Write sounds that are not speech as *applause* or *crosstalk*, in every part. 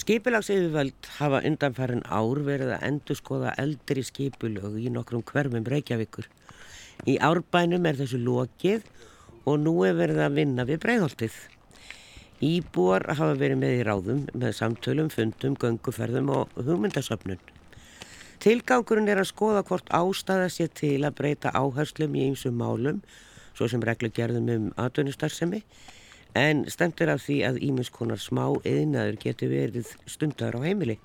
Skipilagsyfirvöld hafa undanfærin ár verið að endur skoða eldri skipilög í nokkrum hverfum Reykjavíkur. Í árbænum er þessu lokið og nú er verið að vinna við breyðholtið. Íbúar hafa verið með í ráðum með samtölum, fundum, gönguferðum og hugmyndasöfnun. Tilgangurinn er að skoða hvort ástæða sér til að breyta áherslum í einsum málum, svo sem reglugerðum um atvinnustarsemi, en stemtir af því að ímiðskonar smá eðinaður getur verið stundar á heimili.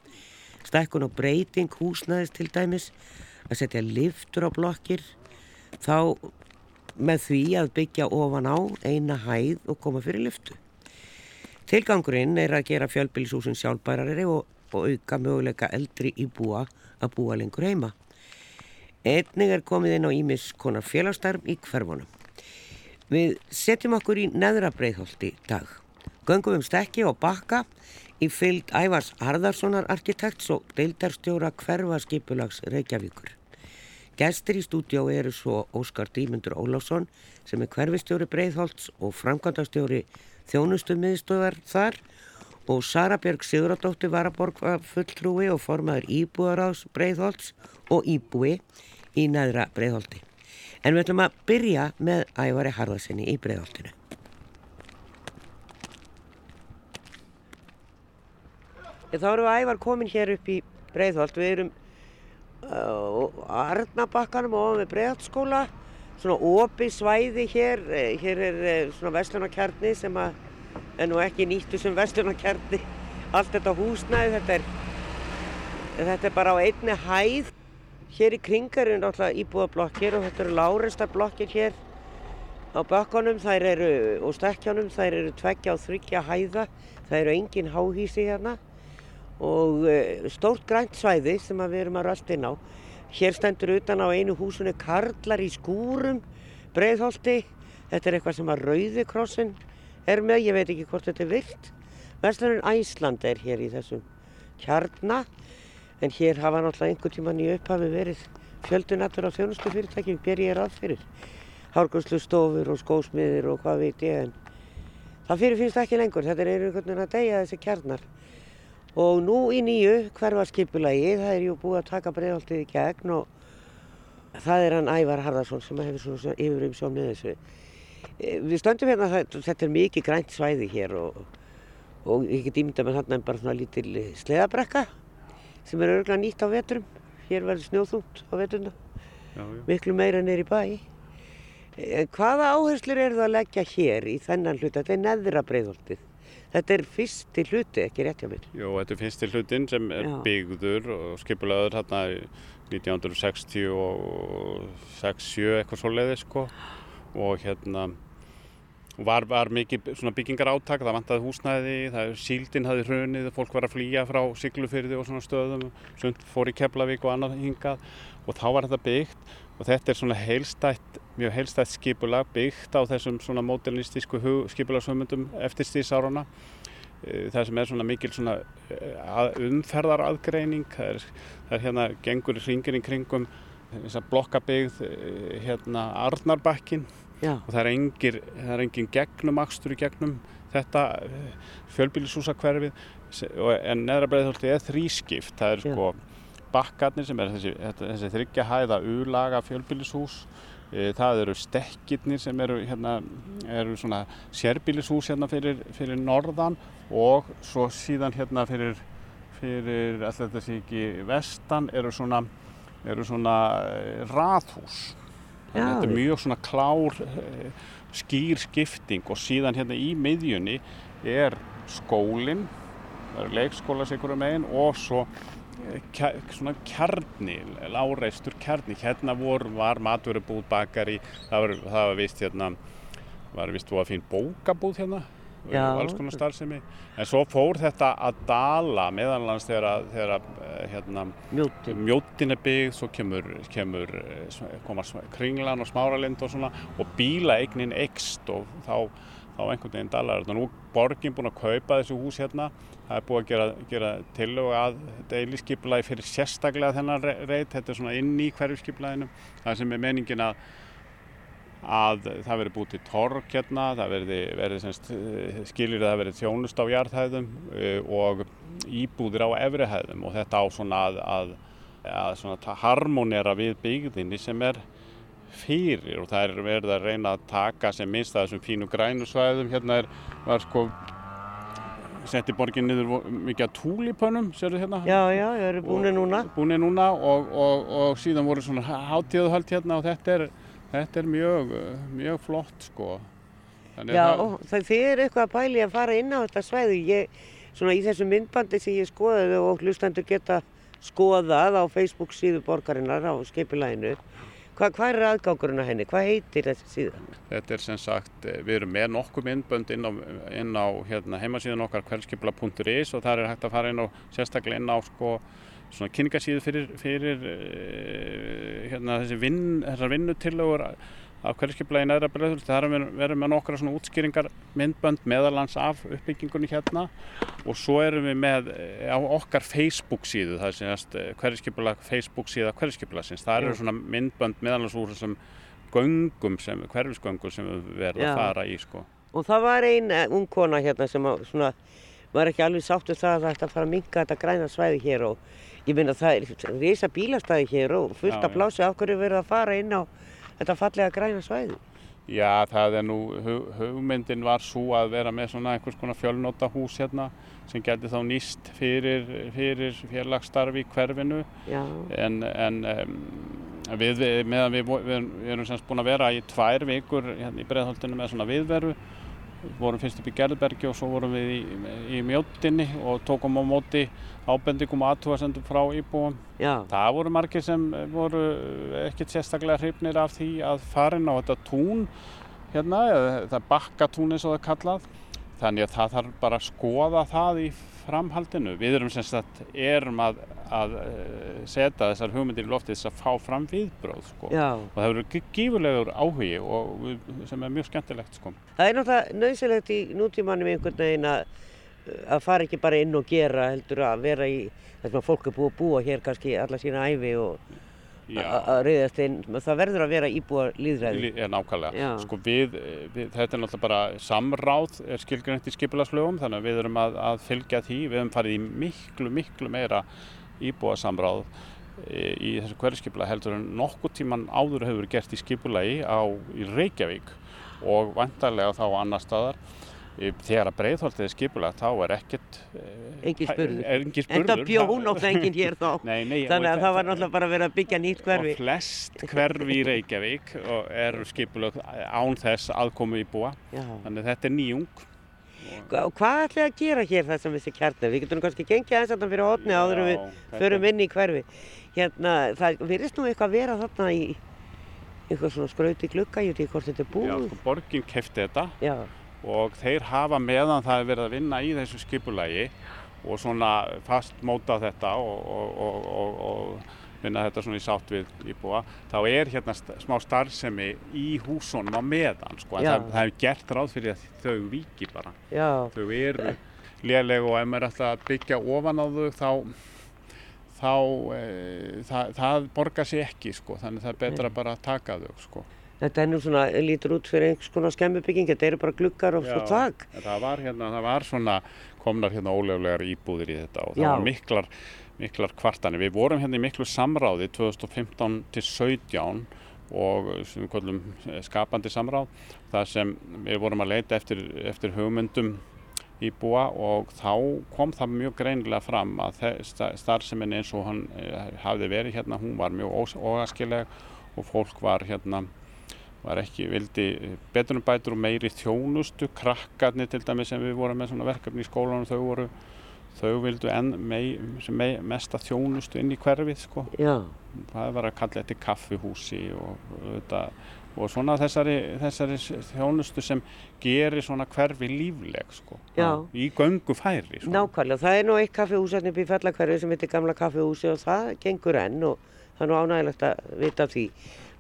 Stækkun og breyting húsnaðis til dæmis, að setja liftur á blokkir, þá með því að byggja ofan á eina hæð og koma fyrir liftu. Tilgangurinn er að gera fjölbílisúsin sjálfbærari og, og auka möguleika eldri íbúa að búa lengur heima. Einning er komið inn á ímiðskonar félagsstarf í hverfunum. Við setjum okkur í neðra breyðholti dag. Göngum um stekki og bakka í fylgd Ævars Harðarssonar arkitekts og deildarstjóra hverfaskipulags Reykjavíkur. Gæstir í stúdjó eru svo Óskar Dímundur Ólásson sem er hverfistjóri breyðholts og framkvæmdastjóri þjónustumiðstöðar þar og Sara Björg Siguradóttir Varaborg fulltrúi og formaður Íbúaráðs breyðholts og Íbúi í neðra breyðholti. En við ætlum að byrja með Ævari Harðarsinni í bregðoltinu. Þá við Ævar komin hér upp í breiðholt. Við erum á Arnabakkanum og með breiðholtskóla. Svona opi svæði hér. Hér er uh, svona vestlunarkjarni sem er nú ekki nýttu sem vestlunarkjarni. Allt þetta húsnæði, þetta er, þetta er bara á einni hæð. Hér í kringar eru náttúrulega íbúðablokkir og þetta eru lárestar blokkir hér á bakkonum eru, og stekkjanum. Þær eru tveggja og þryggja hæða. Það eru engin háhísi hérna og uh, stórt grænt svæði sem við erum að rösta inn á. Hér stendur utan á einu húsinu karlar í skúrum, breiðholti. Þetta er eitthvað sem að Rauðikrossin er með, ég veit ekki hvort þetta er vilt. Vestlunum Æsland er hér í þessum kjarnar. En hér hafa náttúrulega einhvern tíman í upphafi verið fjöldunattur á þjónustu fyrirtækjum, ber ég er að fyrir. Hárgjóðslu stofur og skósmiðir og hvað veit ég en það fyrir finnst ekki lengur, þetta er einhvern veginn að deyja þessi kjarnar. Og nú í nýju hverfarskipulagi, það er jú búið að taka bregðaltið í gegn og það er hann Ævar Harðarsson sem hefur svona yfirum sjón með þessu. E, við stöndum hérna, þetta er mikið grænt svæði hér og, og ég get ímynda með þarna bara svona lítil sleðabrekka sem er örgulega nýtt á veturum. Hér verður snjóðúnt á veturna, miklu meira neyri bæ. En hvaða áherslur eru það að leggja hér í þennan hluta? Þetta er neðra breyðholtið. Þetta er fyrsti hluti, ekki rétt hjá mér. Jú, þetta er fyrsti hlutin sem er Já. byggður og skipulaður hérna 1960 og 67 eitthvað svo leiði sko og hérna var, var mikið byggingar áttak, það vantaði húsnæði, það, síldin hafi hrunið, fólk var að flýja frá Siglufyrði og svona stöðum, sund fór í Keflavík og annað hingað og þá var þetta byggt og þetta er svona heilstætt, mjög heilstætt skipulag byggt á þessum svona modernistísku skipulagshugmyndum eftir stísárarna. E, það sem er svona mikil svona e, umferðaraðgreining, það er, það er hérna gengur í hringin í kringum þess að blokkabygð e, hérna Arnarbakkin Já. og það er engin, engin gegnum akstur í gegnum þetta eh, fjölbílisúsakverfið en neðra breiðhóldi er þrískipt. Það er sko bakkarnir sem er þessi, þessi þryggja hæða úlaga fjölbílishús e, það eru stekkirnir sem eru hérna eru svona sérbílishús hérna fyrir, fyrir norðan og svo síðan hérna fyrir fyrir alltaf þessi ekki vestan eru svona eru svona eh, rathús þannig að þetta er mjög svona klár eh, skýr skipting og síðan hérna í miðjunni er skólinn það eru leikskóla sigur um einn og svo eh, svona kjarni, láreistur kjarni. Hérna vor, var maturubúð bakari, það var, það var vist hérna var vist þú að fín bókabúð hérna og alls konar starfsemi. En svo fór þetta að dala meðanlands þegar, þegar eh, hérna, mjótin er byggð svo kemur, kemur eh, kringlan og smáralind og svona og bílaegnin ekst og þá, þá einhvern veginn dalar þetta. Nú er borgin búin að kaupa þessu hús hérna. Það er búin að gera, gera tillög að deiliskyplagi fyrir sérstaklega þennan reyt, þetta er svona inn í hverju skyplaðinu það sem er meningin að að það verði búið til tork hérna, það verði, verði semst, skilir það verði þjónust á jarðhæðum og íbúðir á efrihæðum og þetta á svona að, að, að svona harmonera við byggðinni sem er fyrir og það er verið að reyna að taka sem minnst að þessum fínu grænu svæðum hérna er, var sko setti borgin niður mikið að túlipönum, sérðu hérna? Já, já, það eru búinir núna. Búinir núna og, og, og síðan voru svona hátíðuhald hérna og þetta er, þetta er mjög, mjög flott sko. Þannig já, það, það er eitthvað að pæli að fara inn á þetta svæðu. Ég, svona í þessu myndbandi sem ég skoðaði og hlustandur geta skoðað á Facebook síðu borgarinnar á skeipilæginu Hva, hvað er aðgákurinn að henni? Hvað heitir þessi síðan? Þetta er sem sagt, eh, við erum með nokkuð myndbönd inn á, inn á hérna, heimasíðun okkar hverskipla.is og það er hægt að fara inn á sérstaklega inn á sko, svona kynningasíðu fyrir, fyrir uh, hérna, þessi vinn, þessar vinnutillögur af hverjskiplega í næra bregður. Það verður með nokkra svona útskýringar myndbönd meðalans af uppbyggingunni hérna og svo erum við með eh, á okkar Facebook síðu, það semast eh, hverjskiplega Facebook síða hverjskiplega sinns. Það eru svona myndbönd meðalans úr þessum göngum, hverjusgöngum sem við verðum að fara í sko. Og það var ein eh, ung kona hérna sem svona, var ekki alveg sáttu það að það ætti að fara að minka þetta græna svæði hér og ég minna það er reysa bílastæði hér og fullt af plási af hverju verður að fara inn á þetta fallega græna svæði? Já, það er nú, hugmyndin var svo að vera með svona einhvers konar fjölnóta hús hérna sem geti þá nýst fyrir, fyrir fjarlagstarfi í hverfinu Já. en, en um, við, meðan við, við, erum semst búin að vera í tvær vikur hérna í breðhaldinu með svona viðveru vorum fyrst upp í Gerðbergi og svo vorum við í, í mjóttinni og tókum á móti ábendingum aðtúarsendum frá íbúum. Já. Það voru margir sem voru ekkert sérstaklega hrifnir af því að farin á þetta tún hérna, eða bakkatún eins og það kallað. Þannig að það þarf bara að skoða það í framhaldinu. Við erum sem sagt, erum að, að eh, setja þessar hugmyndir í loftið þess að fá fram viðbróð sko. og það verður gífurlegur áhugi og, sem er mjög skemmtilegt sko. Það er náttúrulega nöðsilegt í nútímanum einhvern veginn að, að fara ekki bara inn og gera heldur að vera í þess að fólk er búið að búa hér kannski alla sína æfi og að reyðast inn, það verður að vera íbúa líðræði. Já, nákvæmlega. Sko við, við, þetta er náttúrulega bara samráð er skilgrænt í skipilagslögum þannig að við erum að, að fylgja því, við hefum farið í miklu, miklu meira íbúa samráð e, í þessu hverjarskipila heldur en nokkuð tíman áður hefur gert í skipulagi á í Reykjavík og vantarlega þá annar staðar þegar að breyðholtið er skipulagt þá er ekkert eh, engin spurður. en það bjó náttúrulega engin hér þá. *laughs* Nei, nei, þannig að það var náttúrulega bara verið að byggja nýtt hverfi. og flest hverfi í Reykjavík er skipulagt án þess aðkomu í búa Já. þannig að þetta er nýjung. Og hvað ætlaði að gera hér það sem þessi kjarnar við getum kannski gengið aðeins að það fyrir hodni áður en við förum inn í hverfi. Hérna það verðist nú eitthvað að vera þarna og þeir hafa meðan það er verið að vinna í þessu skipulagi og svona fastmóta þetta og, og, og, og vinna þetta svona í sátt við íbúa þá er hérna smá starfsemi í húsunum á meðan sko. En það, það hefur gert ráð fyrir að þau viki bara. Já. þau eru lélega og ef maður er alltaf að byggja ofan á þau þá þá e, það, það borgar sér ekki sko. Þannig það er betra bara að taka þau sko Þetta er nú svona, lítur út fyrir einhvers konar skemmubygging, þetta eru bara glukkar og svo takk. Það var hérna, það var svona, komnar hérna óleflegar íbúðir í þetta og það Já. var miklar, miklar kvartanir. Við vorum hérna í miklu samráði 2015 til 17 og kallum eh, skapandi samráð, það sem við vorum að leita eftir, eftir hugmyndum íbúa og þá kom það mjög greinilega fram að starfseminn eins og hann eh, hafði verið hérna, hún var mjög óaskileg og fólk var hérna var ekki, vildi beturumbætur og meiri þjónustu, krakkarnir til dæmi sem við vorum með svona verkefni í skólanum þau voru, þau vildu enn mei, mei, mesta þjónustu inn í hverfið sko. Já. Það var að kalla þetta kaffihúsi og, og, og svona þessari, þessari þjónustu sem gerir svona hverfi lífleg sko. Já. Í göngu færi. Sko. Nákvæmlega, það er nú eitt kaffihús hérna í fellakverfi sem heitir Gamla kaffihúsi og það gengur enn og það er nú ánægilegt að vita því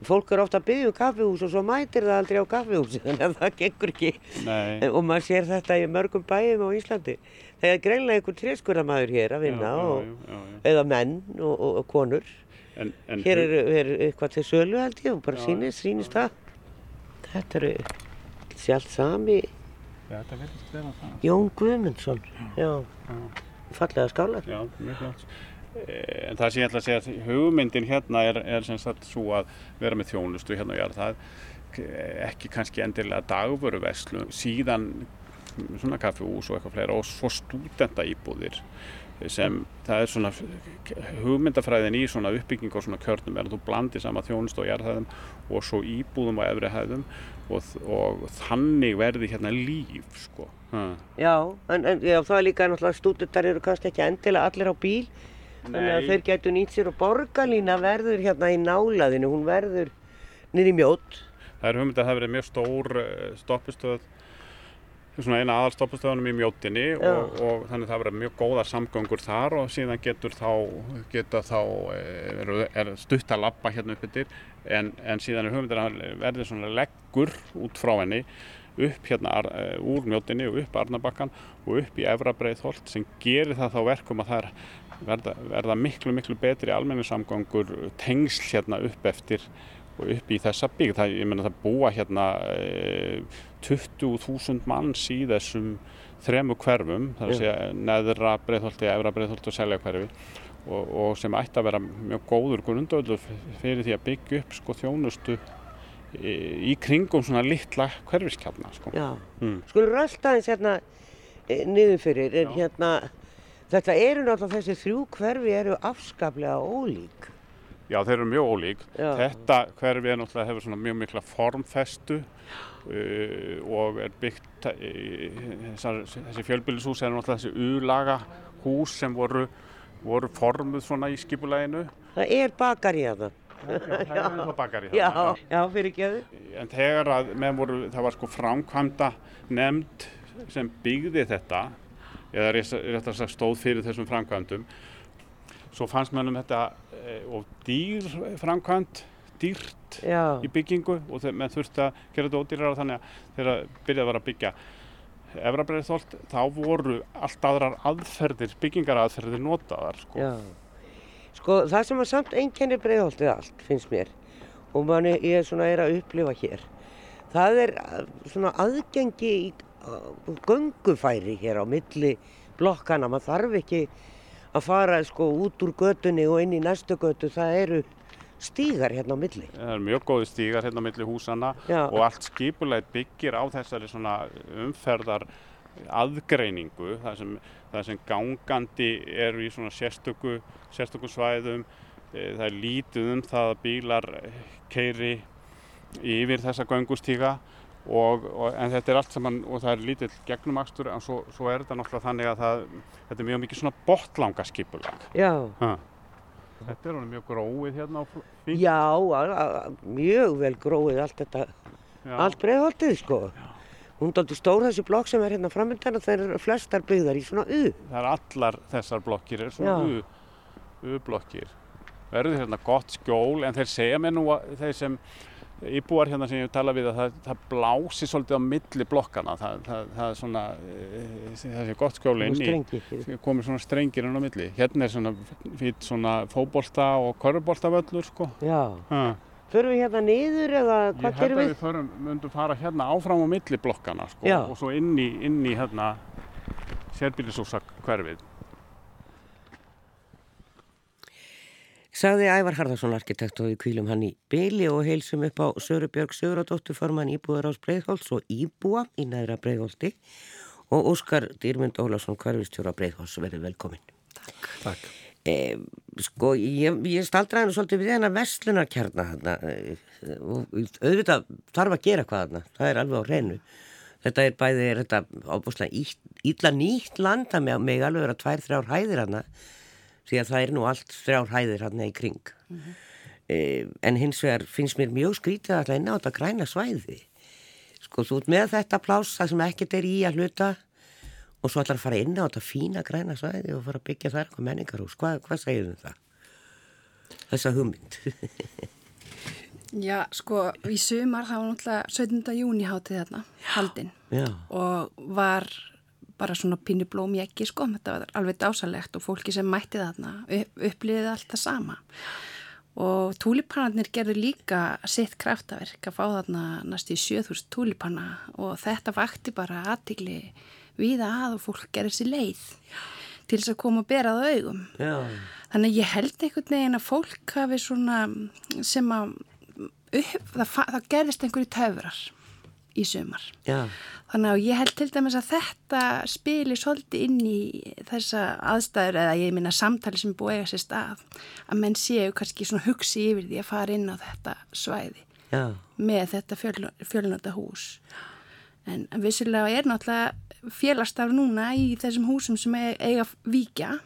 fólk er ofta að byggja um kaffihús og svo mætir það aldrei á kaffihúsi *laughs* þannig að það gengur ekki Nei. og maður sér þetta í mörgum bæjum á Íslandi er greinlega einhver trískurðamæður hér að vinna já, og, já, já, eða menn og, og, og konur en, en hér er, er eitthvað til sölu held ég og bara sínist, sínist það Þetta eru sjálf sami. Jón Guðmundsson. Já, fallega skálar. Já, mjög flott. Eh, En það sem ég ætla að segja að hugmyndin hérna er, er sem sagt svo að vera með þjónustu hérna og ég er það ekki kannski endilega dagvöru veslu, síðan svona kaffihús og eitthvað fleira og svo stúdenta íbúðir sem það er svona hugmyndafræðin í svona uppbygging og svona kjörnum er að þú blandir sama þjónustu og jarðhæðum og svo íbúðum á efri hæðum og, og þannig verði hérna líf sko. Já, en, en já, það er líka náttúrulega stúdendar eru kannski ekki endilega allir á bíl. Þannig að þeir getur nýtt sér og borgarlína verður hérna í nálaðinu, hún verður niður í mjót. Það er hugmynd að það verið mjög stór eh, stoppistöð svona eina aðalstoppustöðunum í mjótinni og, og þannig það verið mjög góðar samgöngur þar og síðan getur þá, geta þá eh, er, er stutt að lappa hérna upp yfir en, en síðan er hugmynd að það verði svona leggur út frá henni upp hérna eh, úr mjótinni og upp Arnabakkan og upp í Efra Breiðholt sem gerir það þá verkum að það er verða, verða miklu miklu betri almenningssamgöngur tengsl hérna upp eftir og upp í þessa byggð. Það, ég meina það búa hérna e, 20.000 manns í þessum þremu hverfum, það er að segja neðra breiðholti, efra breiðholti og selja hverfi og, og sem ætti að vera mjög góður grundöðlur fyrir því að byggja upp sko þjónustu í, í kringum svona litla hverfiskjarna sko. Já, Mm. ræsta aðeins hérna e, niður fyrir, en Já. hérna, þetta eru náttúrulega þessi þrjú hverfi eru afskaplega ólík. Já, þeir eru mjög ólík. Já. Þetta hverfi er náttúrulega hefur svona mjög mikla formfestu uh, og er byggt, uh, þessar, þessi fjölbýlishús er náttúrulega þessi ulaga hús sem voru, voru formuð svona í skipulæginu. Það er bakari að það. Það er ennþá bakari Já, þarna, já, fyrir geðu. En þegar að með voru, það var sko framkvæmda nefnd sem byggði þetta, eða rétt að stóð fyrir þessum framkvæmdum, svo fannst mönnum þetta e, og dýr framkvæmd, dýrt Já, í byggingu og þeir, menn þurfti að gera þetta ódýrar þannig að þegar byrjað var að byggja Efrabreiðþólt, þá voru allt aðrar aðferðir, byggingaraðferðir notaðar sko. Sko, það sem að samt einkennir breiðholtið allt, finnst mér, og manni ég svona er að upplifa hér, það er uh, svona aðgengi í uh, göngufæri hér á milli blokkana, maður þarf ekki að fara sko út úr götunni og inn í næstu götu, það eru stígar hérna á milli. Það eru mjög góði stígar hérna á milli húsana Já. og allt skipulega byggir á þessari svona umferðar aðgreiningu, það sem, það sem gangandi eru í svona sérstöku, sérstöku svæðum, e, það er lítið um það að bílar keiri yfir þessa göngustíga og, og, en þetta er allt saman og það er lítill gegnumakstur en svo, svo er þetta náttúrulega þannig að það, þetta er mjög mikið svona botlanga skipulag. Já, Ha. Þetta er alveg mjög gróið hérna á fínt. já, a, a, mjög vel gróið allt þetta, Já. allt breiðholtið sko. Hún er aldrei stór þessi blokk sem er hérna framöndan og þeir eru flestar byggðar í svona U. Það er allar þessar blokkir, er Já. svona U, U-blokkir. Verður hérna gott skjól, en þeir segja mér nú að þeir sem íbúar hérna sem ég hef talað við að það, það blási svolítið á milli blokkana. Það, það, það er svona, e, það sé gott skjól inn í, komið svona strengir inn á milli. Hérna er svona fýtt svona fótbolta og körfuboltavöllur, sko. Já. Ha. Förum við hérna niður eða Ég hvað held gerum að við? við förum, myndum fara hérna áfram á milli blokkana, sko, Já. og svo inn í, inn í hérna sérbýlisúsa hverfið. Sagði Ævar Harðarsson arkitekt og við kvílum hann í byli og heilsum upp á Sörubjörg Söguradóttur formann íbúðar ás Breiðholts og íbúa í næðra Breiðholti og Óskar Dýrmund Ólafsson hverfistjóra Breiðholts verið velkomin. Takk. E, sko, ég, ég staldraði nú svolítið við hennar vestlunarkjarna þarna e, og auðvitað þarf að gera hvað þarna, það er alveg á reynu. Þetta er bæði, er þetta ábúslega ítla nýtt land, það með, með alveg vera tvær, þrjár hæðir þarna, því að það er nú allt þrjár hæðir þarna í kring. e, en hins vegar finnst mér mjög skrítið að inn á þetta græna svæði. Sko, þú ert með þetta pláss, það sem ekkert er í að hluta og svo ætlar að fara inn á þetta fína græna svæði og fara að byggja þar eitthvað menningarhús. Hvað, hvað segir um það? Þessa hugmynd. *laughs* Já, sko, í sumar það var náttúrulega 17. júni hátið þarna, haldinn og var bara svona pínu blóm í ekki, sko, þetta var alveg dásalegt og fólki sem mætti þarna upp, upplýðið allt það sama og túlipanarnir gerðu líka sitt kraftaverk að fá þarna næstu 7000 túlipanna og þetta vakti bara aðtikli viða að og fólk gerði sér leið til þess að koma og bera það augum. Já. Þannig að ég held einhvern veginn að fólk hafi svona sem að upp, það, það gerðist einhverju töfrar í sömar. Já. Þannig að ég held til dæmis að þetta spili svolítið inn í þessa aðstæður eða ég minna samtali sem búið eiga sér stað að menn séu kannski svona hugsi yfir því að fara inn á þetta svæði Já. með þetta fjöl, fjölnöta hús. En vissilega er náttúrulega félagstaf núna í þessum húsum sem eiga víkja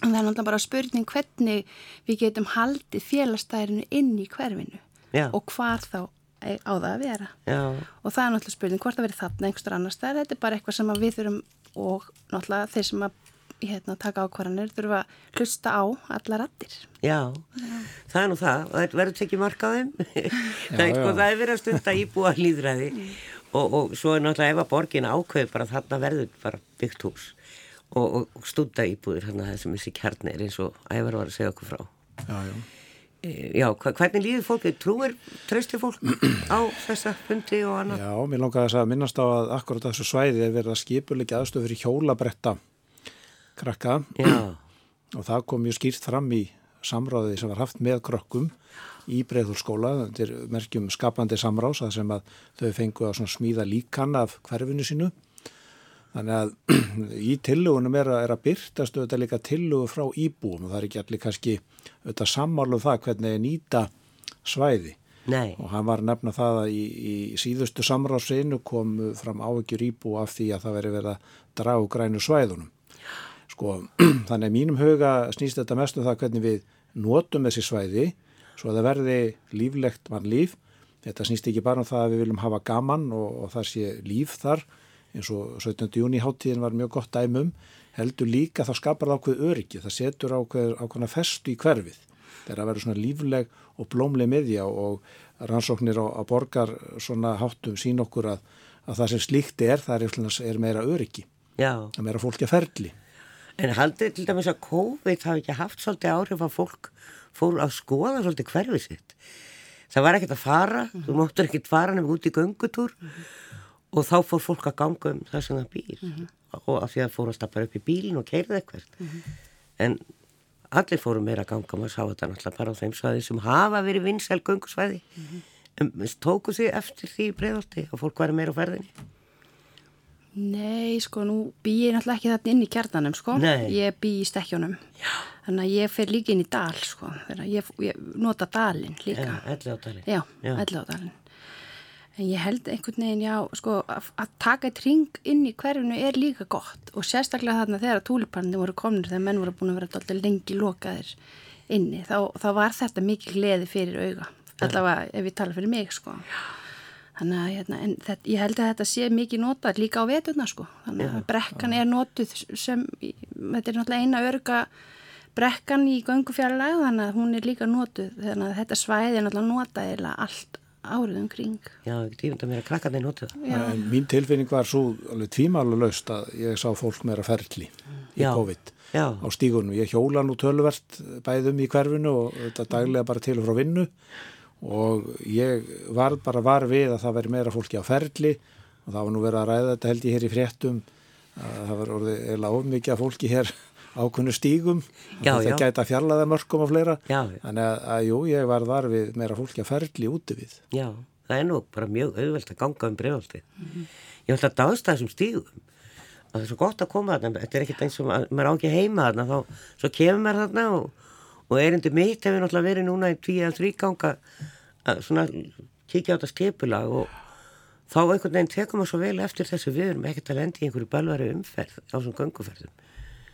en það er náttúrulega bara spurning hvernig við getum haldið félagstæðinu inn í hverfinu Já. og hvar þá á það að vera. Já. og það er náttúrulega spurning hvort að vera þarna einhverstur annars það er bara eitthvað sem við þurfum og náttúrulega þeir sem að hérna, taka ákvarðanir þurfum að hlusta á alla rattir Já, já. það er nú það. Og verður tekið markaðum *laughs* það, er, það er verið að stunda íbúa hlýðræði mm. og, og svo er náttúrulega ef að borgin ákveð bara þarna verður bara byggt hús og, og, og stunda íbúður þarna það sem þessi kjarnir eins og ævar var að segja okkur frá. Já, já já, hvernig líður fólki? Trúir, tröstir fólk á þessa fundi og annað? Já, mér langar að minnast á að akkurat þessu svæði er verið að skipulegja aðstöð fyrir hjólabretta krakka Já. *clears throat* og það kom mjög skýrt fram í samráði sem var haft með krökkum í breyðhúrskóla, þetta er merkjum skapandi samráðs að sem að þau fengu að smíða líkan af hverfinu sínu Þannig að *clears throat* í tillugunum er að, að byrtast auðvitað líka tillugu frá íbúum og það er ekki allir kannski auðvitað sammáluð um það hvernig er nýta svæði. Nei. Og hann var nefna það að í, í síðustu samráðsinu kom fram ávegjur íbú af því að það veri verið að dragu grænu svæðunum. Sko, *clears throat* þannig að mínum huga snýst þetta mest um það hvernig við notum þessi svæði svo að það verði líflegt mann líf. Þetta snýst ekki bara um það að við viljum hafa gaman og, og það sé líf þar eins og 17. júni háttíðin var mjög gott dæmum heldur líka þá skapar það ákveð öryggi það setur ákveð ákveðna festu í hverfið þegar að vera svona lífleg og blómleg miðja og rannsóknir á, á borgar svona háttum sín okkur að, að það sem slíkt er það er, er meira öryggi Já. það er meira fólki að ferli En haldið til dæmis að COVID hafi ekki haft svolítið áhrif að fólk fór að skoða svolítið hverfið sitt það var ekkert að fara, mm -hmm. þú móttur ekkert fara nefnum út í göngutúr mm -hmm og þá fór fólk að ganga um það sem það býr mm -hmm. og af því að fór að stappa upp í bílinn og keirða eitthvað mm -hmm. en allir fóru meira að ganga maður sá þetta náttúrulega bara á þeim svæði sem hafa verið vinsæl gungusvæði mm -hmm. um, tóku því eftir því bregðaldi og fólk væri meira á ferðinni Nei, sko, nú bý ég náttúrulega ekki þetta inn í kjarnanum, sko Nei. ég bý í stekkjónum Já. þannig að ég fer líka inn í dal, sko ég, ég nota dalin líka Já, elli á dalin Já, elli á dalin En ég held einhvern veginn, já, sko, að taka eitt ring inn í hverjunu er líka gott og sérstaklega þarna þegar túlipanni voru komin þegar menn voru búin að vera alltaf lengi lokaðir inni, þá, þá var þetta mikið gleði fyrir auga, allavega ef við tala fyrir mig, sko. Þannig að, hérna, þetta, ég held að þetta sé mikið notað líka á vetuna, sko. Þannig að brekkan er notuð sem, þetta er náttúrulega eina örga brekkan í göngufjarlag, þannig að hún er líka notuð, þannig að þetta svæði er náttúrulega notað eða allt árið umkring. Já, ég veit að mér að krakka þeir notu það Mín tilfinning var svo alveg tvímálu löst að ég sá fólk meira ferli í Já. COVID. Já. á stígunum. Ég hjóla nú tölvert bæðum í hverfinu og þetta daglega bara til og frá vinnu. Og ég var bara var við að það veri meira fólki á ferli. Og það var nú verið að ræða þetta held ég hér í fréttum. Að það var orðið eða ofmikið fólki hér ákunnu stígum já, og það gæta fjarlæða mörgum og fleira. Já, þannig að, að jú, ég var þar við meira fólki að ferli úti við. Já, það er nú bara mjög auðvelt að ganga um bregðaldi mm -hmm. ég ætla að dásta þessum stígum. Og það er svo gott að koma þarna þetta er ekkert eins og maður á ekki heima þarna þá svo kemur maður þarna og, og erindu mitt hefur náttúrulega verið núna í tví eða þrý ganga að svona kíkja á þetta skipulag og þá einhvern veginn tekum maður svo vel eftir þessu við erum ekkert að lendi í einhverju balvari umferð á svona ganguferðum Nei.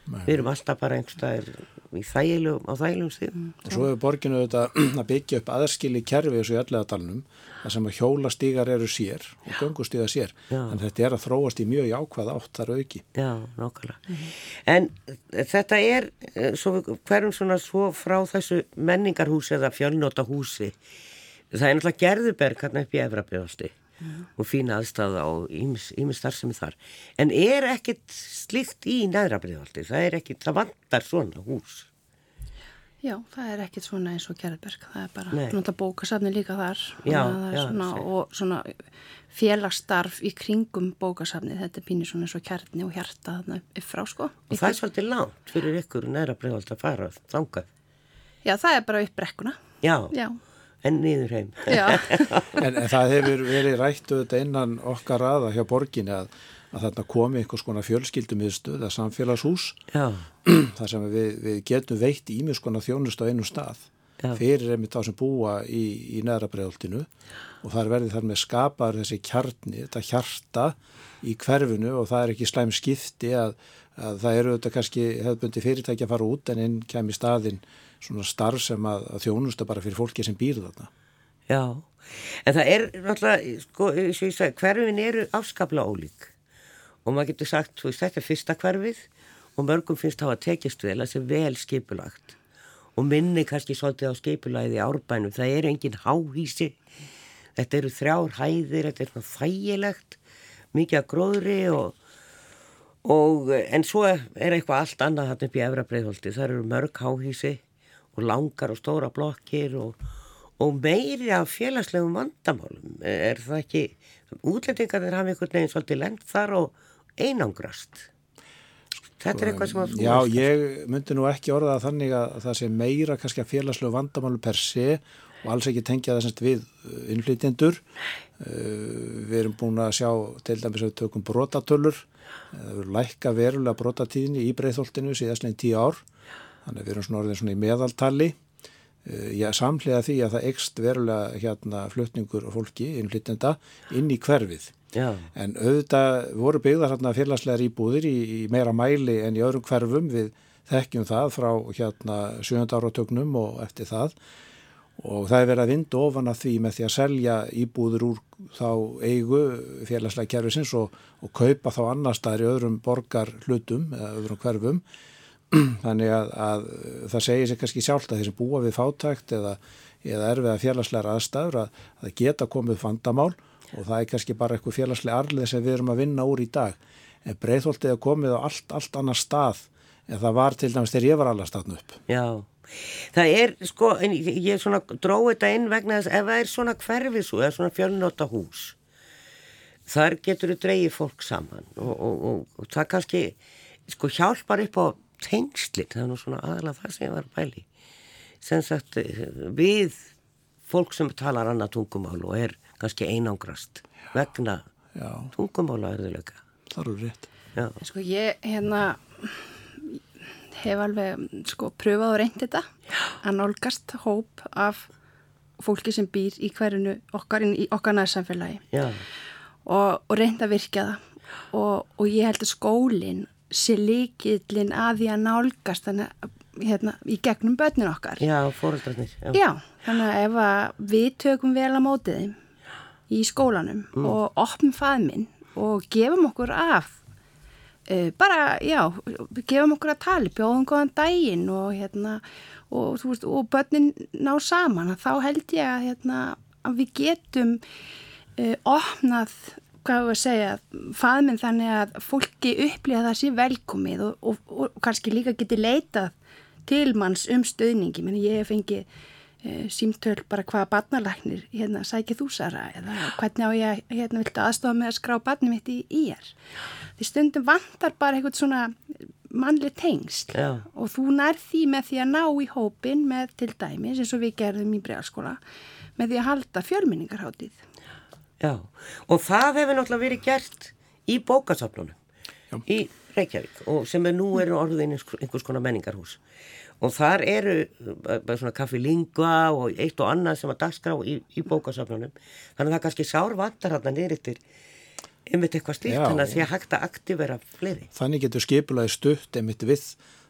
Við erum alltaf bara einhverstaðir í þægilegum, á þægilegum stíðum. Mm. Og svo hefur borginu auðvitað *clears throat* að byggja upp aðskili kerfi þessu í allega dalnum, þar sem að hjólastígar eru sér og göngustígar sér. Já. En þetta er að þróast í mjög jákvæða átt þar auki. Já, nákvæmlega. Mm. En þetta er, eh, svo, hverjum svona svo frá þessu menningarhúsi eða fjölnóta húsi, það er náttúrulega gerðuberg hann upp í Efrabjóðasti og fína aðstæða og ímið starfsemi þar. En er ekkit slikt í næðrabriðvaldi það er ekkit, það vantar svona hús. Já, það er ekkit svona eins og Kjærberg, það er bara náttúrulega bókasafni líka þar. Já, já, svona, og svona félagsstarf í kringum bókasafni, þetta er pínir svona eins og kjarni og hjarta þarna upp frá sko. Og það er svolítið langt fyrir ykkur næra bregðald að fara þangað. Já, það er bara upp brekkuna. Já, Já, en niður heim. *laughs* En, en það hefur verið rættu þetta innan okkar aða hjá borginni að, að þarna komi einhvers konar fjölskyldumiðstöð eða samfélagshús Já, *clears throat* þar sem við, við getum veitt ímis konar þjónust á einu stað Já. fyrir einmitt þá sem búa í, í neðra bregðoltinu og þar verði þar með skapar þessi kjarni, þetta hjarta í hverfinu og það er ekki slæm skipti að, að það eru þetta kannski hefðbundi fyrirtæki að fara út en inn kem í staðin svona starf sem að, að þjónusta bara fyrir fólki sem býr þarna. já. En það er náttúrulega, sko, og ég sagði, hverfin eru afskaplega ólík. Og maður getur sagt, þú veist, þetta er fyrsta hverfið og mörgum finnst það að tekjast vel að sé vel skipulagt. Og minni kannski svolítið á skipulagið í árbænum. Það er engin háhísi. Þetta eru þrjár hæðir, þetta er svona þægilegt, mikið að gróðri og, og en svo er eitthvað allt annað þarna upp í efra breiðholti. Það eru mörg háhísi og langar og stóra blokkir og, og meiri af félagslegum vandamálum. Er það ekki, útlendingarnir hafa einhvern veginn svolítið lengt þar og einangrast. Þetta er eitthvað sem að Já, veist. ég myndi nú ekki orða þannig að það sé meira kannski að félagslegu vandamálu per se og alls ekki tengja það semst við uh, innflytjendur. Uh, Við erum búin að sjá til dæmis að við tökum brotatölur. Uh, Það verður lækka verulega brotatíðinni í breyðholtinu síðastlegin tíu ár. Þannig að við erum svona orðin svona í meðaltali. Já, samhliða því að það ekst verulega hérna flutningur og fólki innflytjenda inn í hverfið. Já, En auðvitað voru byggðar hérna félagslegar íbúðir í, í meira mæli en í öðrum hverfum við þekkjum það frá hérna 7. áratögnum og eftir það og það er verið að vinda ofan að því með því að selja íbúðir úr þá eigu félagslega kerfisins og, og kaupa þá annar staðar í öðrum borgar hlutum eða öðrum hverfum *clears throat* þannig að, að það segir sér kannski sjálft að þeir sem búa við fátækt eða, eða erfiða félagslegar aðstæður að, að það geta komið vandamál og það er kannski bara eitthvað félagslega arlið sem við erum að vinna úr í dag. En breyðholtið er komið á allt, allt annar stað en það var til dæmis þegar ég var allar staðn upp. já. Það er, sko, ég svona dróði þetta inn vegna þess ef það er svona hverfisú eða svona fjölnóta hús þar getur þú dreigið fólk saman og, og, og, og það kannski sko hjálpar upp á tengslit, það er nú svona aðalega það sem ég var að pæli sem sagt við fólk sem talar annað tungumál og er kannski einangrast vegna Já, tungumála erðuleika það eru rétt. Já, sko ég hérna hef alveg sko pröfað og reynd þetta. Að nálgast hóp af fólki sem býr í hverjunu okkar, í okkar næðsamfélagi já, og, og reynd að virka það. Og, og ég held að skólinn sé líkillin að því að nálgast þannig hérna, í gegnum börnin okkar. já, fóröldarnir já. Já, þannig að ef að við tökum vel að mótið þeim í skólanum og opnum faðminn og gefum okkur af uh, bara, já, gefum okkur að tali, bjóðum góðan daginn og hérna, og veist, og börnin ná saman, þá held ég að hérna, að við getum uh, opnað hvað við að segja, faðminn þannig að fólki upplýða það sé velkomið og, og, og kannski líka geti leitað til manns um stöðningi, menn ég hef fengið e, símtöl bara hvaða barnalæknir hérna sækið þú Sara eða hvernig á ég hérna viltu aðstofa með að skrá barnið mitt í í er. Því stundum vantar bara eitthvað svona mannleg tengst Já. og þú nær því með því að ná í hópin með til dæmis eins og við gerðum í bregðarskóla með því að halda fjölminningarháttið. Já, og það hefur náttúrulega verið gert í bókasafnunum í Reykjavík og sem er nú eru orðin einhvers konar menningarhús. Og þar eru bara svona kaffi lingva og eitt og annað sem að dagskrá í, í bókasafnunum. Þannig að það kannski sár vantar hann niður eftir einmitt eitthvað slíkt þannig að því að hægt að aktivera fleiri. Þannig getur skipulaði stutt einmitt við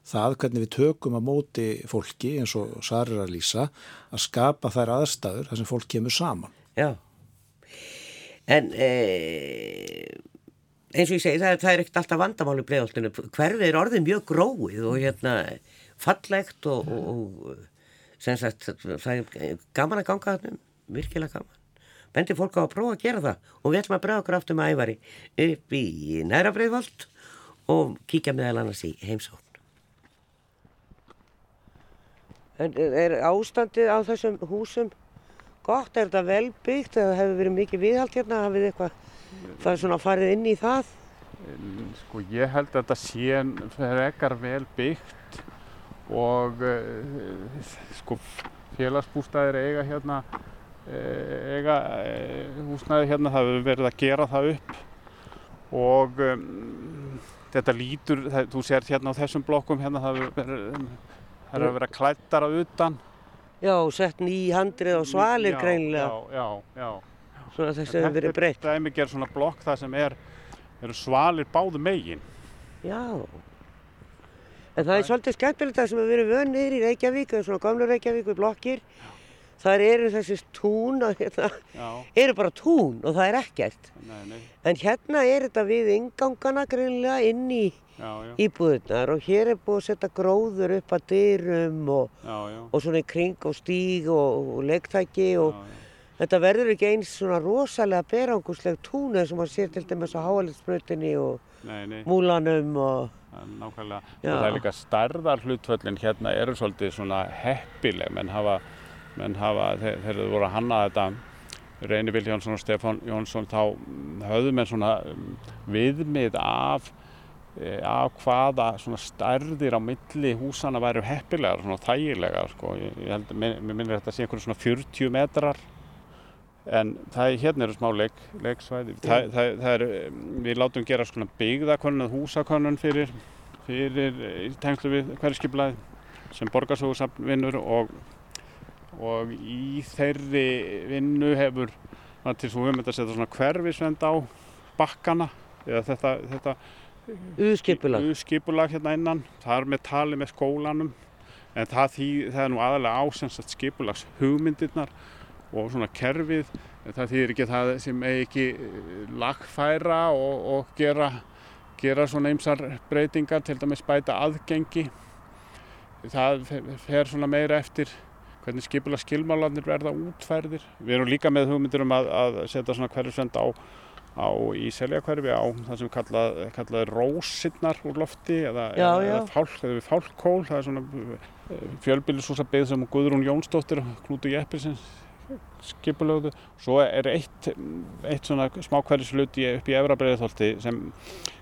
það hvernig við tökum að móti fólki eins og Sarir að lýsa að skapa þær aðstæður þar sem fólk kemur saman. Já en e, eins og ég segi það, það er ekkert alltaf vandamáli bregðoltinu hverfið er orðið mjög gróið og hérna fallegt og, og, og sem sagt það er gaman að ganga þarna um, virkilega gaman. Bendi fólk á að prófa að gera það og við ætlum að bregða okkur aftur með ævari upp í næra breiðvolt og kíkja meðal annars í heimsókn. En er ástandið á þessum húsum gott? Er þetta vel byggt eða hefur verið mikið viðhald hérna? Hafið eitthvað, það er svona farið inn í það? Sko ég held að þetta sé frekar vel byggt og uh, sko félagsbústæðir eiga hérna eh, eiga húsnæði hérna það hefur verið að gera það upp og um, þetta lítur, það, þú sér hérna á þessum blokkum hérna það hefur verið, að klættar á utan Já, sett ný handrið á svalir já, greinlega. Já, já, já. Svona þess að hefur verið breytt. Þetta er dæmi gerð svona blokk það sem er, eru svalir báðu megin. Já. En það er svolítið skemmtilegt það sem við erum vönnir í Reykjavík, svona gamla Reykjavík við blokkir. Það eru þessi tún, og hérna, eru bara tún og það er ekkert. nei, nei, En hérna er þetta við ingangana greinlega inn í íbúðunar og hér er búið að setja gróður upp að dyrum og, já, já. og svona í kring og stíg og, og leiktæki og já, þetta verður ekki eins svona rosalega berangusleg tún eins og maður sér til dæmis á háalinsbrötinni og Nei, nei, múlanum og nákvæmlega. Og það er líka stærðar hlutvöllin hérna eru svolítið svona heppileg, menn hafa, menn hafa, þegar þeir eru voru að hanna þetta, Reyni Viljánsson og Stefán Jónsson, þá mm, höfðu menn svona mm, viðmið af, eh, af hvaða svona stærðir á milli húsana væru heppilegar, svona þægilegar, sko. Ég, ég held, mér minnir þetta að sé einhverju svona 40 metrar. En það er, hérna eru smá leik, leiksvæði. Það, það, það er, við látum gera svona byggðakönnun, húsakönnun fyrir, fyrir í tengslu við hverjskiplaði sem borgarsóðusafn vinnur og, og í þeirri vinnu hefur, það til svo með að setja svona hverfisvend á bakkana, eða þetta, þetta uðskipulag. skipulag hérna innan, það er með tali með skólanum. En það, því, það er nú aðalega ásensast skipulags hugmyndirnar og svona kerfið. En það þýðir ekki að það sem eigi ekki eh, lagfæra og, og gera, gera svona ymsar breytingar til dæmis bæta aðgengi. Það fer svona meira eftir hvernig skipula skilmálanir verða útfærðir. Við erum líka með hugmyndir um að, að setja svona hverjusvend á á í seljakverfi á það sem kallað, kallað er rósinnar úr lofti eða, Já, eða, já. eða fálk, eða við fálkkól það er svona fjölbýlisúsa byggð sem Guðrún Jónsdóttir og Knúti Jeppilsins skipulögðu svo er eitt, eitt svona smá hverjuslut upp í Efra Breiðholti sem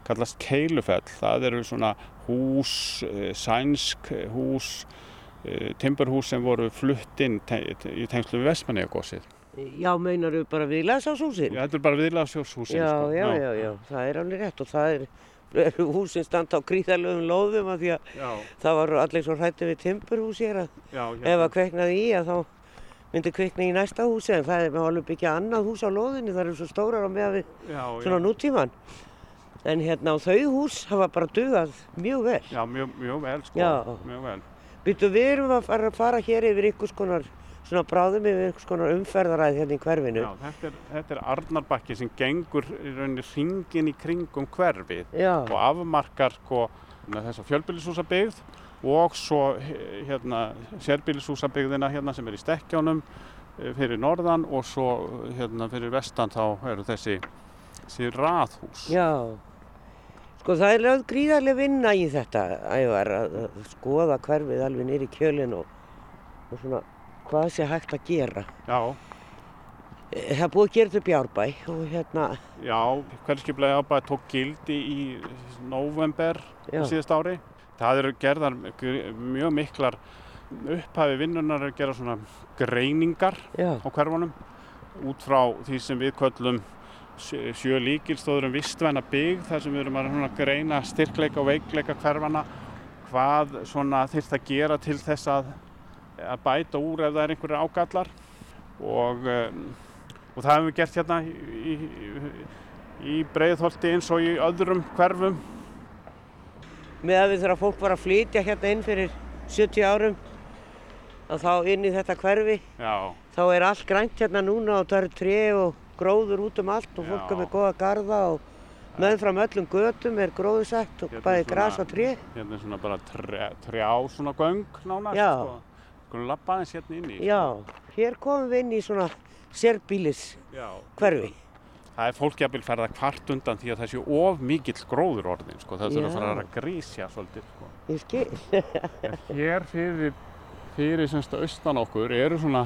kallast Keilufell það eru svona hús eh, sænsk hús eh, timburhús sem voru flutt inn te í tengslu við Vestmanniðagósið Já, meinar við bara við lesásúsin? Já, þetta er bara viðlagsjóshúsin já, sko. já, já, já, það er alveg rétt og það er, eru *laughs* húsin standa á gríðalöfum lóðum af því að Já, það var allir svo hrætti við timburhús hér að já, ef að kveiknaði í að þá myndi kveikna í næsta húsi en það er með alveg byggja annað hús á lóðinni, það eru svo stórar á meða við já, svona nútíman. En hérna á þau hús hafa bara dugað mjög vel. já, mjög, mjög vel sko, mjög vel. Býtu, við erum að fara, fara hér yfir ykkur skonar, svona bráðum yfir ykkur skonar umferðaræð hérna í hverfinu. Já, þetta er, þetta er Arnarbakki sem gengur í rauninni hringin í kringum hverfið Já, og afmarkar sko með þessa fjölbýlishúsa byggð og svo hérna sérbýlishúsa byggðina hérna sem er í Stekkjánum eh, fyrir norðan og svo hérna fyrir vestan þá eru þessi, þessi raðhús. já. Sko það er lögð gríðarlega vinna í þetta, ævar, að, skoða hverfið alveg nýri kjölinn og, og svona hvað sé hægt að gera. Já, Eh, Það búið að gera þetta upp í Árbæ og hérna, já, hverskiplega ábæð tók gildi í november já, síðast ári. Það eru gerðar mjög miklar upphafi vinnunar að gera svona greiningar já, á hverfunum út frá því sem við köllum sjö líkilstóður um vistvæna byggð þar sem við erum að greina styrkleika og veikleika hverfana hvað þyrft að gera til þess að, að bæta úr ef það er einhverju ágallar? Og, um, og það hefum við gert hérna í, í, breiðholti eins og í öðrum hverfum. Með að við þegar fólk var að flytja hérna inn fyrir 70 árum og þá inn í þetta hverfi Já, þá er allt grænt hérna núna og það eru tré og gróður út um allt og fólk er með góða garða og meðfram öllum götum er gróðursett og Hérna bæði gras og tré. hérna er svona bara trjá, trjá svona göng nánast Já. sko. Skulum labba aðeins hérna inn í Já, hér komum við inn í svona sérbílis Já. hverfi. Það er fólk jafnvel ferð að kvart undan því að það sé of mikill gróður orðin, sko. Það þurfa að fara að grísja svolítið, sko. Ég skil. Hér fyrir fyrir semst austan okkur eru svona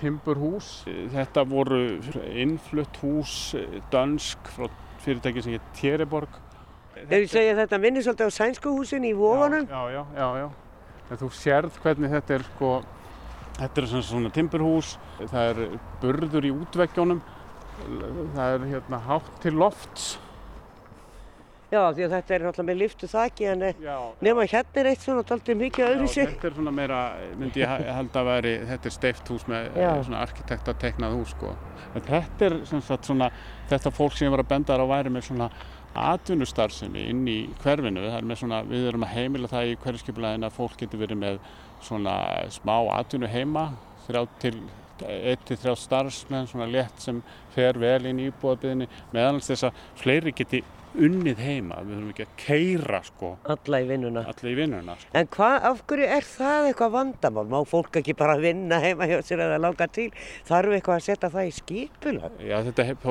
timburhús. Þetta voru innflutt hús dönsk frá fyrirtæki sem heit Tjeriborg. Þegar ég segja þetta minnir svolítið á sænsku húsin í Vóganum. Já, já, já, já. En þú sérð hvernig þetta er sko, þetta er svona, svona timburhús, það er burður í útveggjónum, það er hérna hátt til lofts. Já, því að þetta er náttúrulega með liftu þaki en eh, Já, nema hérna er eitt svona taldið mikið öðru Já, sig. þetta er svona meira, myndi ég held að veri, þetta er steift hús með Já. eh, svona arkitekta teiknað hús sko. En þetta er sem sagt svona, þetta fólk sem ég var að benda þar á væri með svona atvinnustarfsemi inn í hverfinu. Það er með svona, við erum að heimila það í hverfiskipulegin að fólk getur verið með svona smá atvinnu heima, þrjá til, eitt til þrjá starfsmenn svona létt sem fer vel inn í íbúðabiðinni meðan þess að fleiri geti unnið heima. Við þurfum ekki að keira sko Alla í vinnuna. allir í vinnuna. Sko. En hvað, af hverju er það eitthvað vandamál? Má fólk ekki bara vinna heima hjá sér eða langa til? Þarf eitthvað að setja það í skipulag? Já, þetta hef,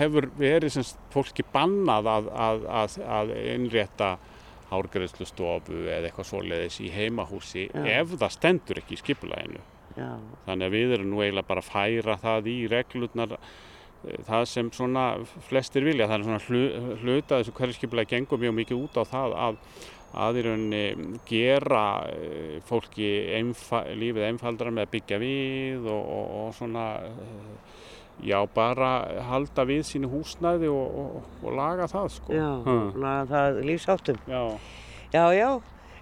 hefur verið sem fólki bannað að, að, að, að innrétta hárgreðslustofu eða eitthvað svoleiðis í heimahúsi Já. ef það stendur ekki í skipulaginu. Já. Þannig að við erum nú eiginlega bara að færa það í reglurnar það sem svona flestir vilja. Það er svona hlu, hluta þessu hverju skipulagi gengur mjög mikið út á það að að í rauninni gera eh, fólki einfa, lífið einfaldara með að byggja við og, og, og svona eh, já bara halda við sínu húsnæði og, og, og laga það sko. Já, Hmm. laga það lífsáttum. Já. Já, já.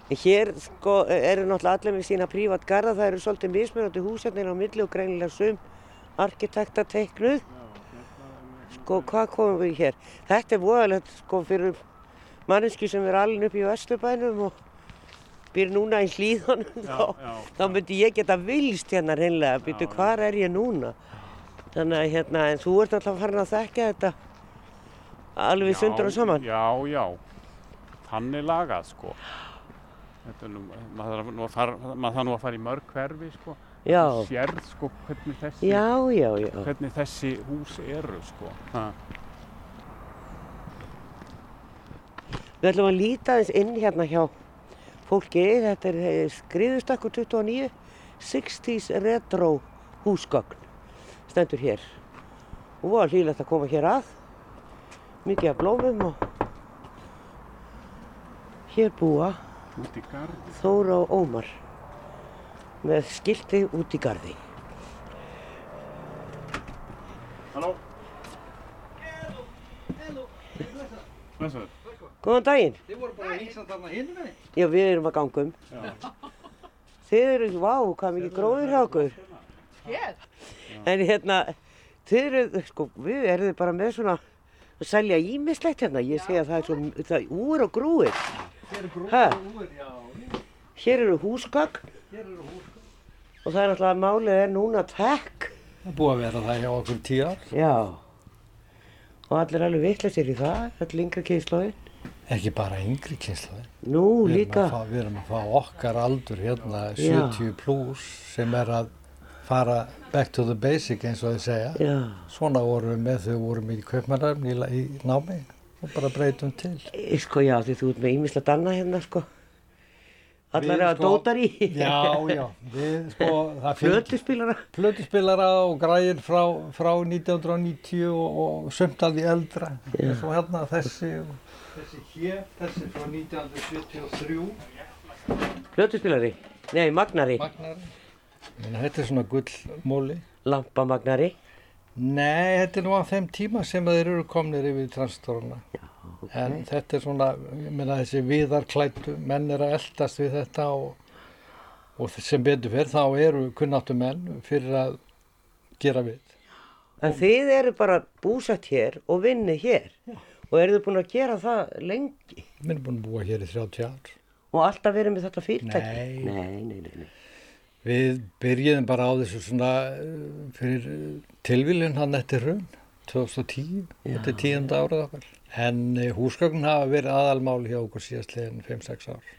Hér sko eru náttúrulega allir með sína prívat garða, það eru svolítið mismunandi húsarnir á milli og greinilega sum arkitekta teiknuð. Sko, hvað komum við hér? Þetta er voðalegt sko fyrir manneski sem er alveg upp í Vesturbænum og býr núna í hlýðunum þá, já. þá myndi ég geta vilst hérna reynlega, býtu hvar er ég núna? Þannig að hérna, en þú ert alltaf farin að þekka þetta alveg sundur og saman. Já, já. Þannig lagað sko. Þetta nú, maður að fara, maður þarf nú að fara í mörg hverfi sko. Já, Þú sérð sko hvernig þessi, já, já, já. hvernig þessi hús eru sko. Ha. Við ætlum að líta aðeins inn hérna hjá fólki. Þetta er skriðustakku 29, 60s retro húsgögn. Stendur hér. Og var hlýlegt að koma hér að. Mikið af blómum og hér búa. Þóra og Ómar með skilti út í gardi. Halló? Góðan daginn. Þið voru bara að hýsa þarna hinn með Já, við erum að ganga um. Þið eru, vá, hvað mikið gróður hjá okkur. Hér? En hérna, þið eru, sko, við erum bara með svona að selja ímislegt hérna. Ég segi að það er svo, það er úr og grúir. Hér er Ha? grúður, já. Hér eru húsgagn Hér eru hús. Og það er alltaf að málið er núna tekk. Það búið að vera það hjá okkur tíu ár. Já. Og allir alveg vitleysir í það, allir yngra kynnslóðin. Ekki bara yngri kynnslaði. Nú Við líka, fá- Við erum að fá okkar aldur hérna, Já. 70 pluss, sem er að fara back to the basic eins og þau segja. já, Svona vorum við með þau vorum í kaupmannarfn í, í námi og bara breytum til. sko já, því þú ert með ímislegt annað hérna, sko. Allar að sko, dótar í. Já, já, við sko, *laughs* Flötuspílara. plötuspilara og græðir frá, frá 1990 og, og sumt alveg eldra eins og hérna þessi og þessi hér, þessi frá 1973 Flötuspílari. Nei, magnari. magnari Menna, þetta er svona gullmóli Lampamagnari. Nei, þetta er nú á þeim tíma sem þeir eru komnir yfir transtoruna en þetta er svona, ég meina þessi viðarklættu, menn er að eldast við þetta og, og sem betur fyrir þá eru kunnáttu menn fyrir að gera við En þið eru bara búsett hér og vinnið hér. Og eru þið búin að gera það lengi? Minn er búin að búa hér í 30 ár Og alltaf verið með þetta fyrirtæki? Nei. Nei, nei, nei, nei. Við byrjuðum bara á þessu svona uh, fyrir tilvílinn hann eftir hrun, 2010, þetta er tíunda árið okkar. En uh, húsgögn hafa verið aðalmáli hjá okkur síðastlegin 5-6 ár.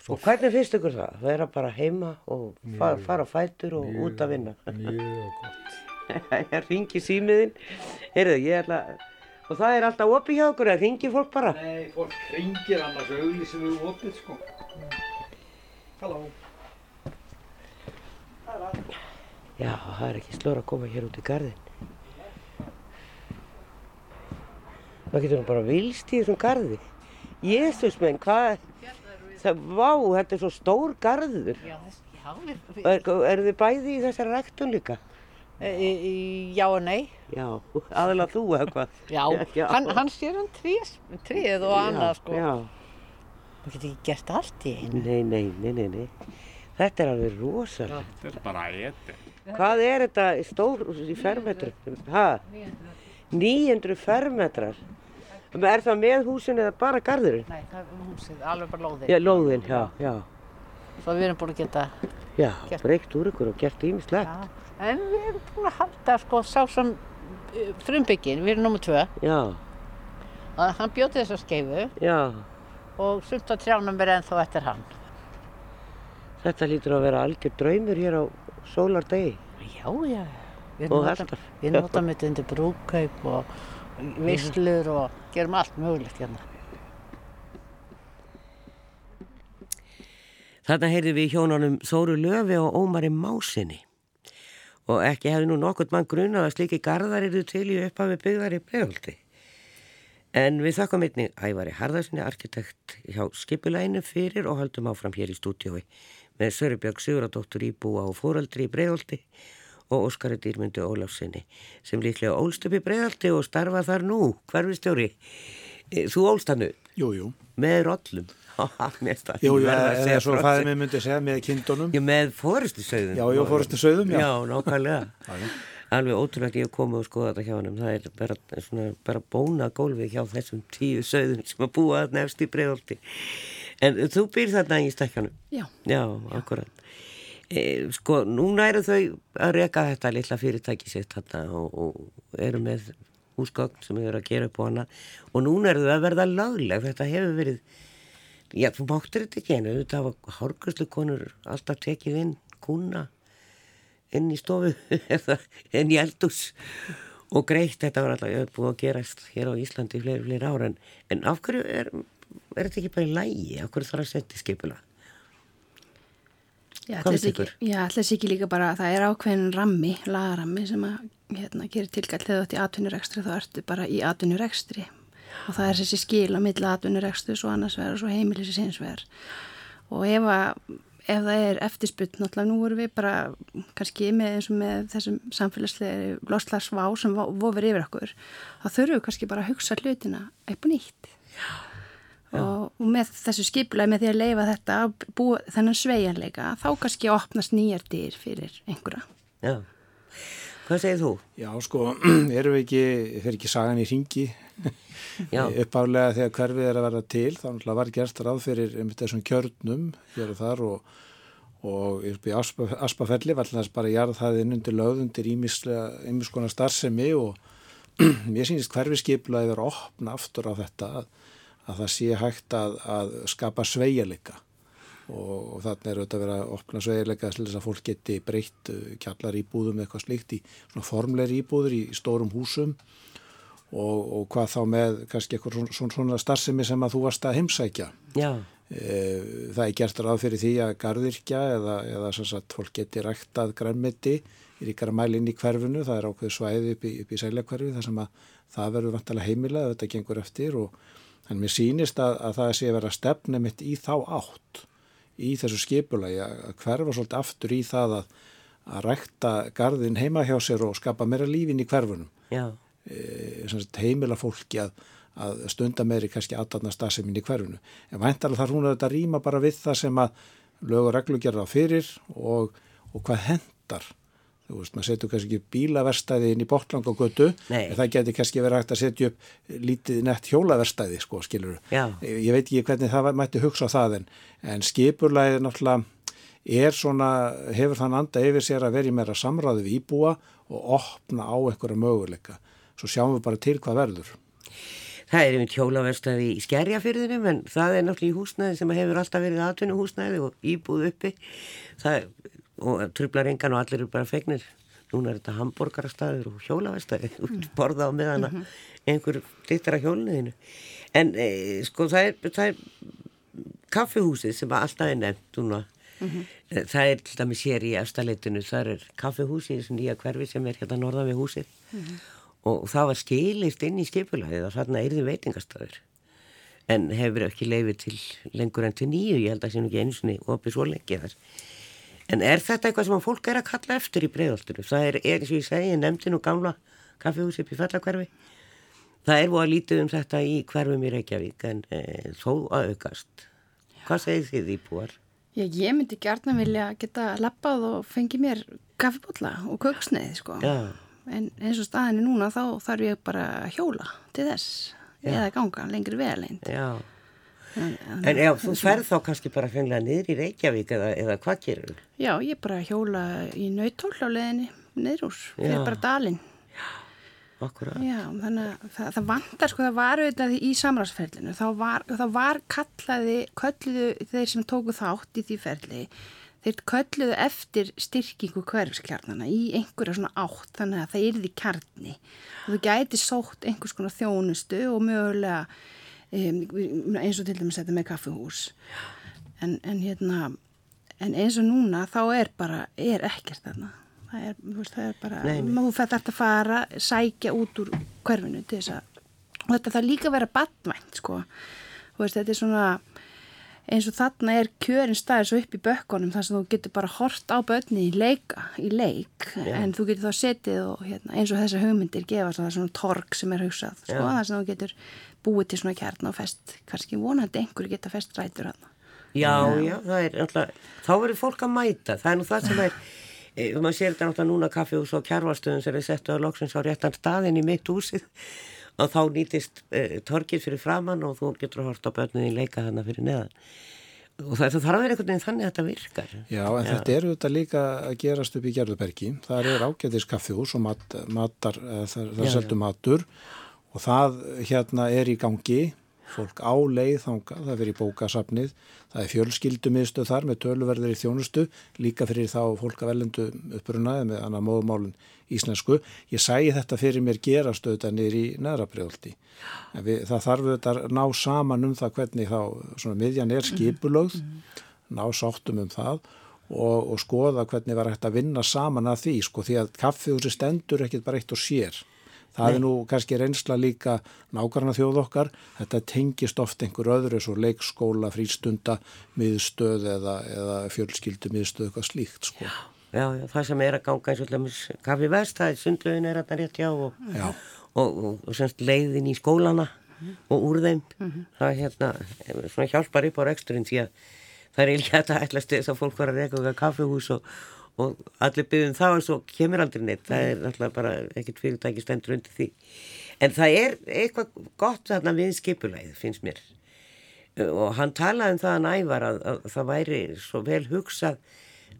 Svo Og hvernig finnst ykkur það? Það er að bara heima og fara, fara á fætur og út að vinna. *laughs* Mjög gott. *laughs* Ég ringi símiðinn. Heyrðu, ég ætla... Og það er alltaf opið hjá okkur, það ringir fólk bara. Nei, fólk ringir annars auglísum við opið sko. Halló. Já, það er ekki slóra að koma hér út í gardin. Það getur bara vilst í þessum gardi. Jésús menn, hvað, það, vá, þetta er svo stór garður. Já, já, við, Er, eru þið bæði í þessari rektun líka? í, í, já og nei. Já, aðalega þú eða hvað? *laughs* Já, *laughs* Já. Hann, hann sér um trís, tríð og annað sko. Já, Það getur ekki gert allt í einu. nei, nei, nei, nei, nei. Þetta er alveg rosalega. Þetta er bara eti. Hvað er þetta stór í fermetrum? Hæ? 900 fermetrar. Er það með húsin eða bara garðurinn? Nei, það er húsið, alveg bara lóðið. Já, lóðin, já, já. Svo við erum búin að geta, Já, Gert. breykt úr ykkur og gert ímislegt. En við erum búin að halda, sko, sá sem uh, frumbyggin, við erum nummið tvö, Já, að hann bjóti þessa skeifu já. og sumt á trjánum er ennþá eftir hann. Þetta lítur að vera algjör draumur hér á sólardegi. Já, já, við Og notum- alltaf. Við notum þetta undir brúkaup og veislur og gerum allt mögulegt hérna. Þarna heyrði við hjónunum Þóru Löfi og Ómari Másinni. Og ekki hefði nú nokkurt mann grunað að slíki garðar eru til í upphafi byggðar í bregolti. En við þakkum einnig Ævari Harðarsinni, arkitekt hjá skipulæginu fyrir og haldum áfram hér í stúdiói með Sörubjörg Siguradóttur íbúa og fóraldri í bregolti og Óskari Dýrmyndu Ólafsinni sem líklega ólst upp í bregolti og starfa þar nú, hverfistjóri. Eh, Þú ólst hannu Jú, jú. með rollum. *laughs* Mér finnst það Jú, ekki jú, verða að eða svo frá fæði þessu. mig myndi segja með kindunum. Já, með fórustu sögðum. Já, já, sauðum, já. Já, nákvæmlega. *laughs* Alveg ótrúlegt ég hef komið og skoða þetta hjá hann. Það er bara, svona, bara bóna gólfi hjá þessum tíu sögðum sem að búa þarna efst í bregðolti. En þú býr þarna í stekkanum. Já, Já, akkurat. E, sko, núna eru þau að reka þetta litla fyrirtæki sitt þarna og, og eru með húsgögn sem eru að gera upp á hana og núna eru þau að verða lagleg. Þetta hefur verið, já, þú máttir þetta ekki einu, þetta hafa hárgjörslu konur alltaf tekið inn kúna inn í stofu *laughs* inn í eldús og greitt, þetta var alltaf búið að gerast hér á Íslandi í fleiri, fleiri ára en, en af hverju er, er þetta ekki bara í lægi, af hverju þarf að setja skipula? Já, finnst þessi ekki, já, líka bara að það er ákveðin rammi, lagarammi sem að hérna, gerir tilkall þegar þú ert í atvinnurekstri þá ertu bara í atvinnurekstri. Og það er þessi skil á milli atvinnurekstri svo annars vegar og svo heimilis hins vegar. Og ef, að, ef það er eftirspunt, náttúrulega nú erum við bara kannski með eins og með þessum samfélagslega loslagsvá sem vofir yfir okkur, þá þurfum við kannski bara að hugsa hlutina upp og nýtt og, og með þessu skipulagi með því að leifa þetta að búa þennan sveigjanleika þá kannski opnast nýjar dyr fyrir einhverja. Já, hvað segir þú? Já, sko, *clears throat* erum við ekki, fer ekki sagan í ringi *laughs* Já. uppálega þegar hverfið er að verða til þá var gerst ráð fyrir einmitt þessum kjörnum hér og þar og, og upp í Aspa, Aspafelli var alltaf bara jarðhæðin undir löð undir ímiskonar starfsemi og *clears throat* mér sýnist hverfið skiplaði verið að opna aftur á þetta að, að það sé hægt að, að skapa sveigjarleika og, og þarna er auðvitað að vera að opna sveigjarleika til þess að fólk geti breytt uh, kjallar íbúðum eitthvað slíkt í svona formleiri íbúður í, stórum húsum. Og, og hvað þá með kannski eitthvað svona, svona, svona starfsemi sem að þú varst að heimsækja. Já, E, það er gert ráð fyrir því að gardirkja eða, eða sem sagt fólk geti ræktað grænmeti í ríkara mæli inn í hverfinu, það er ákveð svæði upp í, í sæljakverfi þar sem að það verður vantilega heimilega þetta gengur eftir og þannig mér sýnist að, að það sé að vera stefnum mitt í þá átt í þessu skipulagi að að hverfa svolítið aftur í það að, að rækta garðin heima hjá sér og skapa meira lífin í hverfunum e, sem heimila fólki að, að stunda meðri kannski aðdarna stafseminn í hverfinu. En væntalega þarf hún að þetta rýma bara við það sem að lög og reglu gerða fyrir og, og hvað hendar. Þú veist, maður setur kannski ekki bílaverstæði inn í botlang og götu, Nei. en það geti kannski verið hægt að setja upp lítið nett hjólaverstæði, sko, skilur. Já. Ég veit ekki hvernig það mætti hugsa á það en, en skipurlæði náttúrulega er svona, hefur þann anda yfir sér að vera í meira samráði við íbúa og opna á einhverja möguleika. Svo sjáum við bara til hvað verður. það er einmitt hjólaverstaði í skerjafyrðinum en það er náttúrulega í húsnæði sem hefur alltaf verið atvinnuhúsnæði og íbúð uppi það, og trublar engan og allir eru bara fegnir. Núna er þetta hambúrgarastæður og hjólaverstaði, *laughs* mm. borða á meðan að einhver dittar að hjólniðinu. En e, sko það er, það er kaffihúsið sem alltaf er nefnt núna -hmm. Það er til dæmis hér í efstaleitinu, það er kaffehús í þessu nýja hverfi sem er hérna norðan við húsið mm -hmm. og það var skilist inn í skipulagið og þarna er þið veitingastöður en hefur ekki leifið til lengur enn til nýju, ég held að það sé ekki einu sinni opið svo lengi þar. En er þetta eitthvað sem fólk er að kalla eftir í bregðoltinu? Það er, eins og ég segi, nefndi nú gamla kaffehús upp í fellakverfi það er búið að lítið um þetta í hverfum í Reykjavík en e, þó að aukast hvað segir þið íbúar? Já, ég myndi gærna vilja geta lappað og fengi mér kaffibotla og köksneið sko Já. en eins og staðinni núna þá þarf ég bara hjóla til þess Já. eða ganga lengri veðaleint Já En, já, þú ferð þá kannski bara fenglega niður í Reykjavík eða, eða hvað gerur? Já, ég bara hjóla í nautól á leðinni niður úr, fyrir bara dalinn Akkurat. Já, þannig að það, það vantar sko, það var auðvitað í samræðsferlinu, þá var, þá var kallaði, kölluðu þeir sem tóku þátt í því ferli, þeir kölluðu eftir styrkingu hverfskjarnana í einhverja svona átt, þannig að það yrði kjarni og þú gæti sótt einhvers konar þjónustu og mögulega eins og til dæmis þetta með kaffihús, en, en hérna, en eins og núna þá er bara, er ekkert þarna það er, veist, það er bara, maður fætt að fara sækja út úr hverfinu til þess að, og þetta þarf líka að vera badvænt sko, veist, þetta er svona eins og þarna er kjörin staðir svo upp í bökkunum þar sem þú getur bara hort á börni í leika, í leik yeah. en þú getur þá setið og hérna, eins og þessar hugmyndir gefa það svona torg sem er hugsað sko, yeah. þar sem þú getur búið til svona kjarn og fest, kannski vonandi einhverju geta fest rætur hann Já, já, það er alltaf, þá verður fólk að mæta, það er nú það sem er e, maður sér þetta náttúrulega núna kaffihús og kjærvarstöðun sem er sett á loksins á réttan staðin í mitt húsið. Og þá nýtist e, torkið fyrir framann og þú getur að horta börninni leika þarna fyrir neðan. Og það, það þarf að vera einhvern veginn þannig að þetta virkar. Já, en Já. þetta eru þetta líka að gerast upp í Gerðubergi. Það er ágæðis kaffihús og mat, matar, það, það seldu matur og það hérna er í gangi fólk á leið þangað, það í bókasafnið, það er fjölskyldumiðstöð þar með töluverður í þjónustu, líka fyrir þá fólk að velendu upprunaði með annar móðumálun íslensku. Ég sæi þetta fyrir mér gerastöða niður í neðrabrjóðaldi. Það þarf þetta að ná saman um það hvernig þá svona miðjan er skipulögð, ná sáttum um það og, og skoða hvernig var hægt að vinna saman að því, sko, því að kaffihúsi stendur ekkit bara eitt og sér. Það Nei. er nú kannski reynsla líka nákvæmna þjóð okkar. Þetta tengist oft einhver öðru eins og leikskóla, frístunda, miðstöð eða, eða fjölskyldu miðstöð, eitthvað slíkt sko. Já, já, já, það sem er að ganga eins og lemmis kaffi vest, það er sundlögin er að það rétt já og, og, og, og semst leiðin í skólana og úr þeim. Mm -hmm. Það er hérna, svona hjálpar upp á reksturinn því að það er eiginlega þetta ætlasti þess að fólk var að reyka kaffihús og og allir byggðum þá og svo kemur aldrei neitt það er alltaf bara ekkert fyrirtæki stendur undir því. En það er eitthvað gott þarna við skipulæð finnst mér. Og hann talaði um það að nævar að, að það væri svo vel hugsað.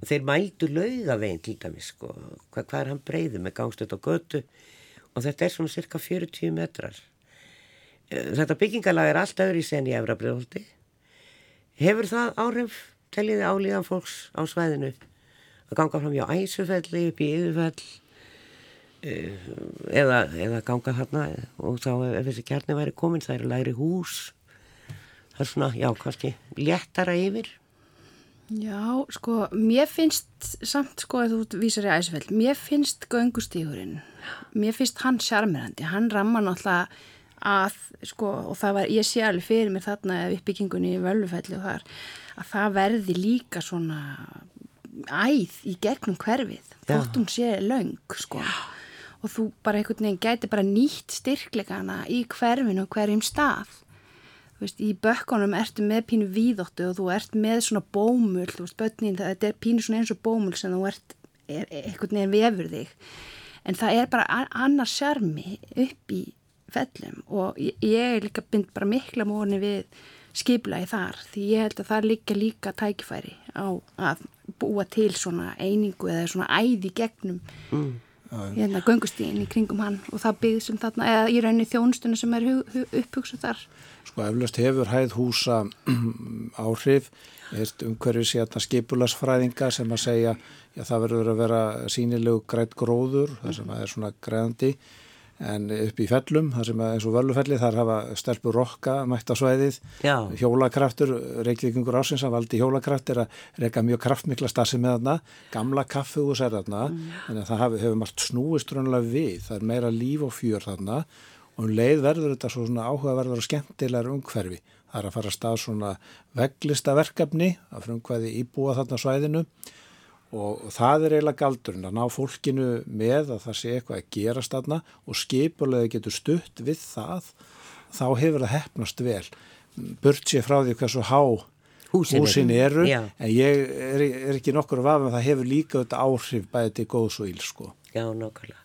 Þeir mældu laugavegin til dæmis sko, hvað, hvað er hann breyðu með gangstöld og götu? Og þetta er svona cirka 40 metrar. Þetta byggingalag er allt öðru í sen í Efrabriðholti hefur það áhrif telliði álíðan fólks á svæðinu að ganga fram hjá æsufelli upp í yfirfell eh, eða, eða ganga þarna og þá ef þessi kjarni væri komin það eru læri hús. Það er svona, já, kannski léttara yfir. Já, sko, mér finnst samt, sko, að þú vísar í æsfell mér finnst göngustíkurinn mér finnst hann sjarmirandi hann ramma náttúrulega að, sko, og það var, ég sé alveg fyrir mér þarna uppbyggingunni í völvufelli og þar að það verði líka svona æð í gegnum hverfið þótt hún sé laung sko. Já. og þú bara einhvern veginn gæti bara nýtt styrklegana í hverfinu hverjum stað. Veist, í bökkunum ertu með pínu víðóttu og þú ert með svona bómul þú veist, börnin, þetta er pínu svona eins og bómul sem þú ert, er, einhvern veginn vefur þig. En það er bara annars sjarmi upp í fellum og ég, ég er líka bynd bara mikla móni við skipla í þar því ég held að það líka líka tækifæri á að búa til svona einingu eða svona æði gegnum mm. hérna göngustíðin í kringum hann og það byggð sem þarna, eða í rauninni þjónustunum sem er upphugsað þar. Sko eflaust hefur hæð húsa *clears throat* áhrif. Umhverfið sérna skipulasfræðinga sem að segja já það verður að vera sínilegu grætt gróður þar sem það er svona græðandi en upp í fellum, þar sem eins og völufelli, þar hafa stelpur rokka mætt á svæðið, Já. hjólakraftur, reykvíkingur ásins að valdi hjólakraft er að reyka mjög kraftmikla stasi með þarna, gamla kaffuhús er þarna, mm. en það hafi, hefur margt snúist rönnulega við, það er meira líf og fjör þarna og um leið verður þetta svona áhugaverður og skemmtilegar umhverfi. Það er að fara að stað svona veglistaverkefni að frumkvæði íbúa þarna svæðinu og það er eiginlega galdurinn að ná fólkinu með að það sé eitthvað að gerast þarna og skipulega getur stutt við það, þá hefur það hefnast vel. Burt sé frá því hversu há húsin, húsin eru, Já. en ég er, er ekki nokkur að vafa það hefur líka þetta áhrif bæðið til góðs og íl sko. Já, nákvæmlega.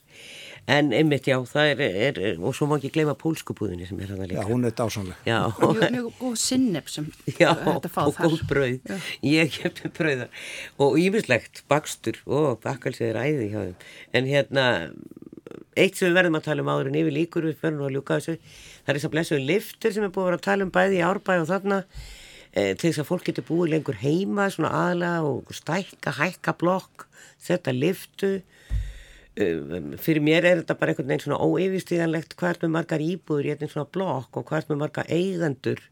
En einmitt já, það er, er, og svo má ekki gleyma pólskubúðinni sem er hann að líka. Já, hún er dásanlega. Já. Mjög, mjög góð sinneb sem já, þetta fáð þar. Já, og góð brauð. Já. Ég kemur brauðar og yfirslegt bakstur og bakkalsið er æði hjá þeim. En hérna, eitt sem við verðum að tala um áður en yfir líkur við fyrir að ljúka þessu, það er þess að blessuðu liftur sem er búið að vera að tala um bæði í árbæð og þarna e, til þess að fólk getur búið lengur heima svona aðla og stækka, hækka blokk, þetta liftu fyrir mér er þetta bara einhvern veginn svona óeyfistíðanlegt hvert með margar íbúður í einhvern svona blokk og hvert með margar eigendur.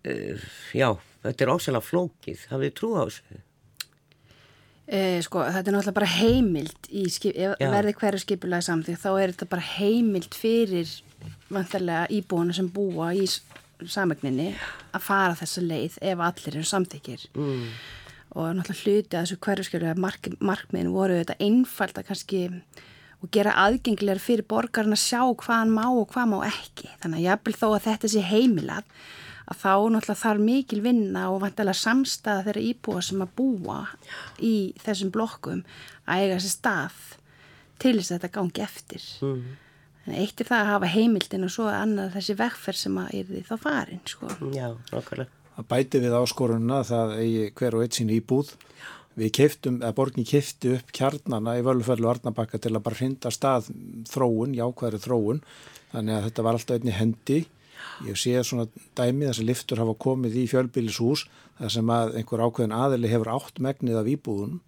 Uh, já, þetta er ósæðlega flókið. Hafið trú á þessu? Eh, sko, þetta er náttúrulega bara heimild skip, ef verði hverju skipulega samþýtt þá er þetta bara heimild fyrir vantarlega íbúinu sem búa í samegninni að fara þessa leið ef allir eru samþykir mm og náttúrulega hluti að þessu hverjuskjölu mark, markmiðin voru þetta einfalda kannski og gera aðgengilegar fyrir borgarna að sjá hvað hann má og hvað má ekki þannig að jápil þó að þetta sé heimilað að þá náttúrulega þarf mikil vinna og vantilega samstæða þeirra íbúa sem að búa í þessum blokkum að eiga þessi stað til þess að þetta gangi eftir mm. en eitt er það að hafa heimildin og svo annað þessi vegferð sem að er því þá farin sko. Já, okkarlega að bæti við áskorunna það eigi hver og eitt sín íbúð. Við keiftum, eða borgin keifti upp kjarnana í völuferlu Arnabakka til að bara hrinda stað þróun, jákvæðri þróun. Þannig að þetta var alltaf einni hendi. Ég sé svona dæmi þess að liftur hafa komið í fjölbílishús þar sem að einhver ákveðin aðili hefur átt megnið af íbúðunum.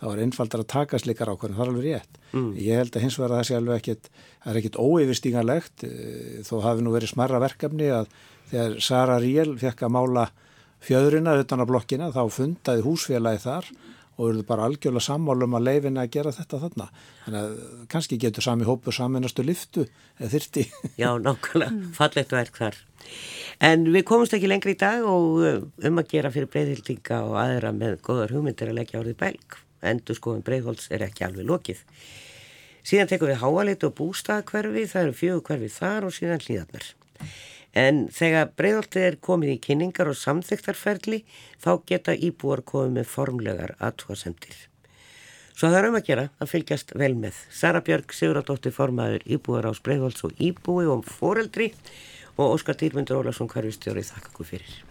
Það var einfaldar að taka slikar ákveðin, það er alveg rétt. Mm. Ég held að hins vegar að það sé alveg ekkit, það er ekkit óeyfistíganlegt eh, þó hafi nú verið smarra verkefni að þegar Sara Ríel fekk að mála fjöðrina utan á blokkina þá fundaði húsfélagi þar og verður bara algjörlega sammálum að leifina að gera þetta þarna. Þannig að kannski getur sami hópu saminastu liftu eða þyrti. Já, nákvæmlega, mm. fallegt verk þar. En við komumst ekki lengri í dag og uh, um að gera fyrir breyðhildinga og aðra með góðar hugmyndir að leggja árið belg. Endur skoðum breyðholds er ekki alveg lokið. Síðan tekum við háalit og bústaðkverfi, það eru fjögur hverfi þar og síðan hlýðarnar. En þegar breyðoltið er komið í kynningar og samþyktarferli þá geta íbúar komið með formlegar aðtúasemtir. Svo það er um að gera að fylgjast vel með. Sara Björg, Siguradóttir formaður íbúar á Breiðholts og íbúi og foreldri og Óskar Dýrmundur Ólarsson hverfistjóri þakka okkur fyrir.